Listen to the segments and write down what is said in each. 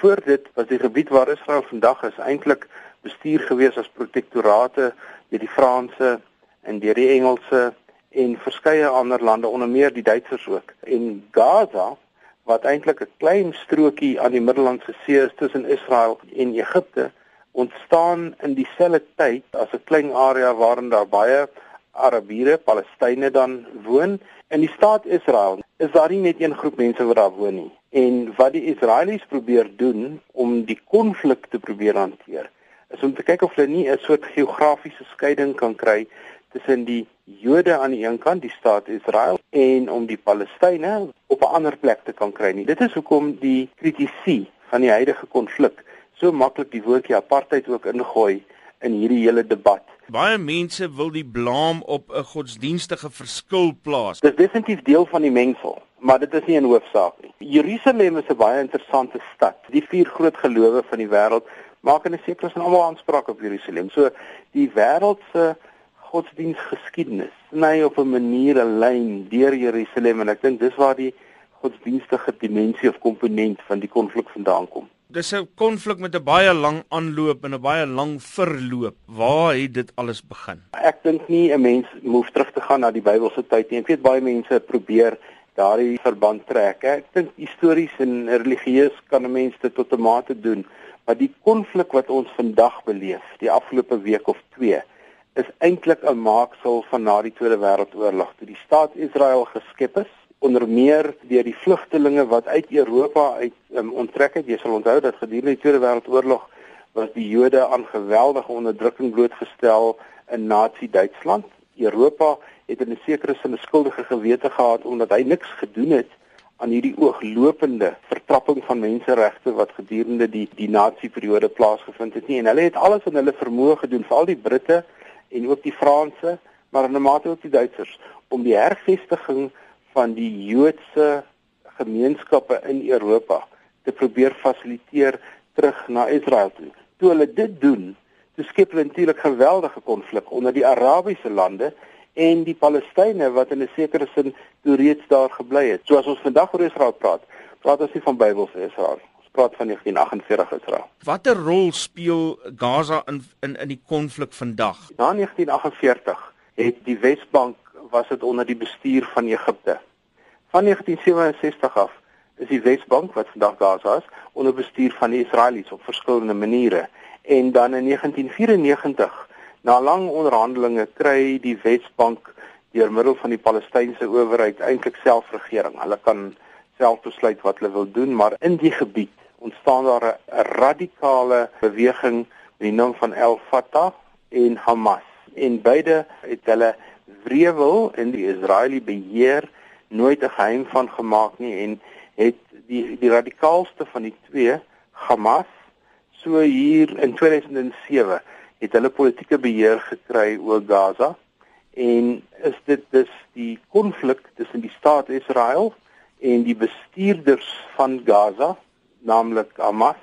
Voor dit was die gebied waar Israel vandag is eintlik bestuur gewees as protektorate deur die Franse en deur die Engelse en verskeie ander lande onder meer die Duitsers ook. En Gaza wat eintlik 'n klein strokie aan die Middellandse See is tussen Israel en Egipte ontstaan in dieselfde tyd as 'n klein area waarin daar baie Arabiere, Palestynë dan woon. In die staat Israel is daar nie net een groep mense wat daar woon nie. En wat die Israelies probeer doen om die konflik te probeer hanteer, is om te kyk of hulle nie 'n soort geografiese skeiding kan kry tussen die Jode aan die een kant, die staat Israel, en om die Palestynë op 'n ander plek te kan kry nie. Dit is hoekom die kritisie van die huidige konflik so maklik die woordjie apartheid ook ingooi in hierdie hele debat. Baie mense wil die blame op 'n godsdienstige verskil plaas. Dit is definitief deel van die mengsel, maar dit is nie 'n hoofsaak nie. Jerusalem is 'n baie interessante stad. Die vier groot gelowe van die wêreld maak in 'n sekere sin almal aanspraak op Jerusalem. So die wêreld se godsdienstgeskiedenis sny op 'n manier 'n lyn deur Jerusalem en ek dink dis waar die godsdienstige dimensie of komponent van die konflik vandaan kom. Dis 'n konflik met 'n baie lang aanloop en 'n baie lang verloop. Waar het dit alles begin? Ek dink nie 'n mens hoef terug te gaan na die Bybelse tyd nie. Ek weet baie mense probeer daardie verband trek. Ek dink histories en religieus kan 'n mens dit tot 'n mate doen, maar die konflik wat ons vandag beleef, die afgelope week of 2, is eintlik 'n maaksel van na die Tweede Wêreldoorlog toe die staat Israel geskep is onder meer deur die vlugtelinge wat uit Europa uit um, onttrek het. Jy sal onthou dat gedurende die Tweede Wêreldoorlog was die Jode aan geweldige onderdrukking blootgestel in Nazi-Duitsland. Europa het in 'n sekere sin 'n skuldige gewete gehad omdat hy niks gedoen het aan hierdie ooglopende vertrapping van menseregte wat gedurende die die Nazi-periode plaasgevind het nie en hulle het alles in hulle vermoë gedoen, veral die Britte en ook die Franse, maar in 'n mate ook die Duitsers om die hervestiging van die Joodse gemeenskappe in Europa te probeer fasiliteer terug na Israel toe. Toe hulle dit doen, toe skep hulle natuurlik geweldige konflik onder die Arabiese lande en die Palestynë wat in 'n sekere sin toe reeds daar gebly het. So as ons vandag oor Israel praat, praat ons nie van Bybelse Israel nie praat van 1948 Israel. Watter rol speel Gaza in in in die konflik vandag? Na 1948 het die Wesbank was dit onder die bestuur van Egipte. Van 1967 af is die Wesbank wat vandag Gaza is onder bestuur van die Israelies op verskillende maniere. En dan in 1994 na lang onderhandelinge kry die Wesbank deur middel van die Palestynse owerheid eintlik selfregering. Hulle kan self besluit wat hulle wil doen, maar in die gebied ontstaan daar 'n radikale beweging met die naam van El Fatah en Hamas. En beide het hulle wrevel in die Israeliese beheer nooit 'n geheim van gemaak nie en het die die radikaalste van die twee, Hamas, so hier in 2007 het hulle politieke beheer gekry oor Gaza en is dit dus die konflik tussen die staat Israel en die bestuurders van Gaza naamlik Hamas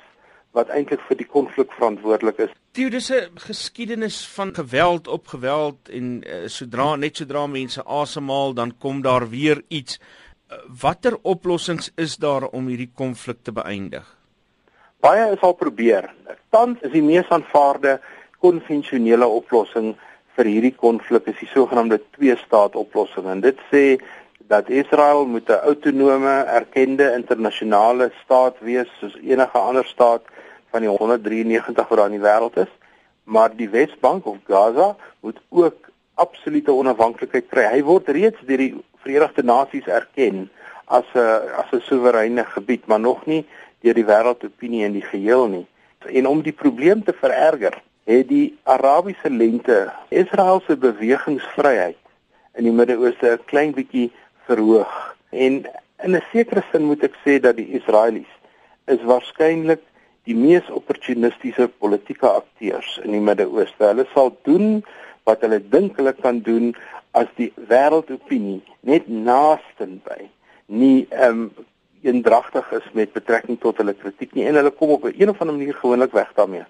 wat eintlik vir die konflik verantwoordelik is. Dit is 'n geskiedenis van geweld op geweld en uh, sodra net sodra mense asemhaal dan kom daar weer iets. Uh, Watter oplossings is daar om hierdie konflik te beëindig? Baie is al probeer. Tans is die mees aanvaarde konvensionele oplossing vir hierdie konflik is die sogenaamde twee-staat oplossing en dit sê dat Israel moet 'n autonome erkende internasionale staat wees soos enige ander staat van die 193 wat daar in die wêreld is, maar die Wesbank of Gaza moet ook absolute onafhanklikheid kry. Hy word reeds deur die Verenigde Nasies erken as 'n as 'n soewereine gebied, maar nog nie deur die wêreldopinie in die geheel nie. En om die probleem te vererger, het die Arabiese lente Israel se bewegingsvryheid in die Midde-Ooste 'n klein bietjie verhoog. En in 'n sekere sin moet ek sê dat die Israelies is waarskynlik die mees opportunistiese politieke akteurs in die Midde-Ooste. Hulle sal doen wat hulle dink hulle kan doen as die wêreldopinie net naastenby nie ehm um, eendragtig is met betrekking tot hulle kritiek nie en hulle kom op 'n een of ander manier gewoonlik weg daarmee.